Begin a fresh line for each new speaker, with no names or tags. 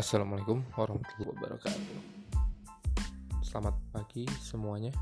Assalamualaikum warahmatullahi wabarakatuh. Selamat pagi semuanya.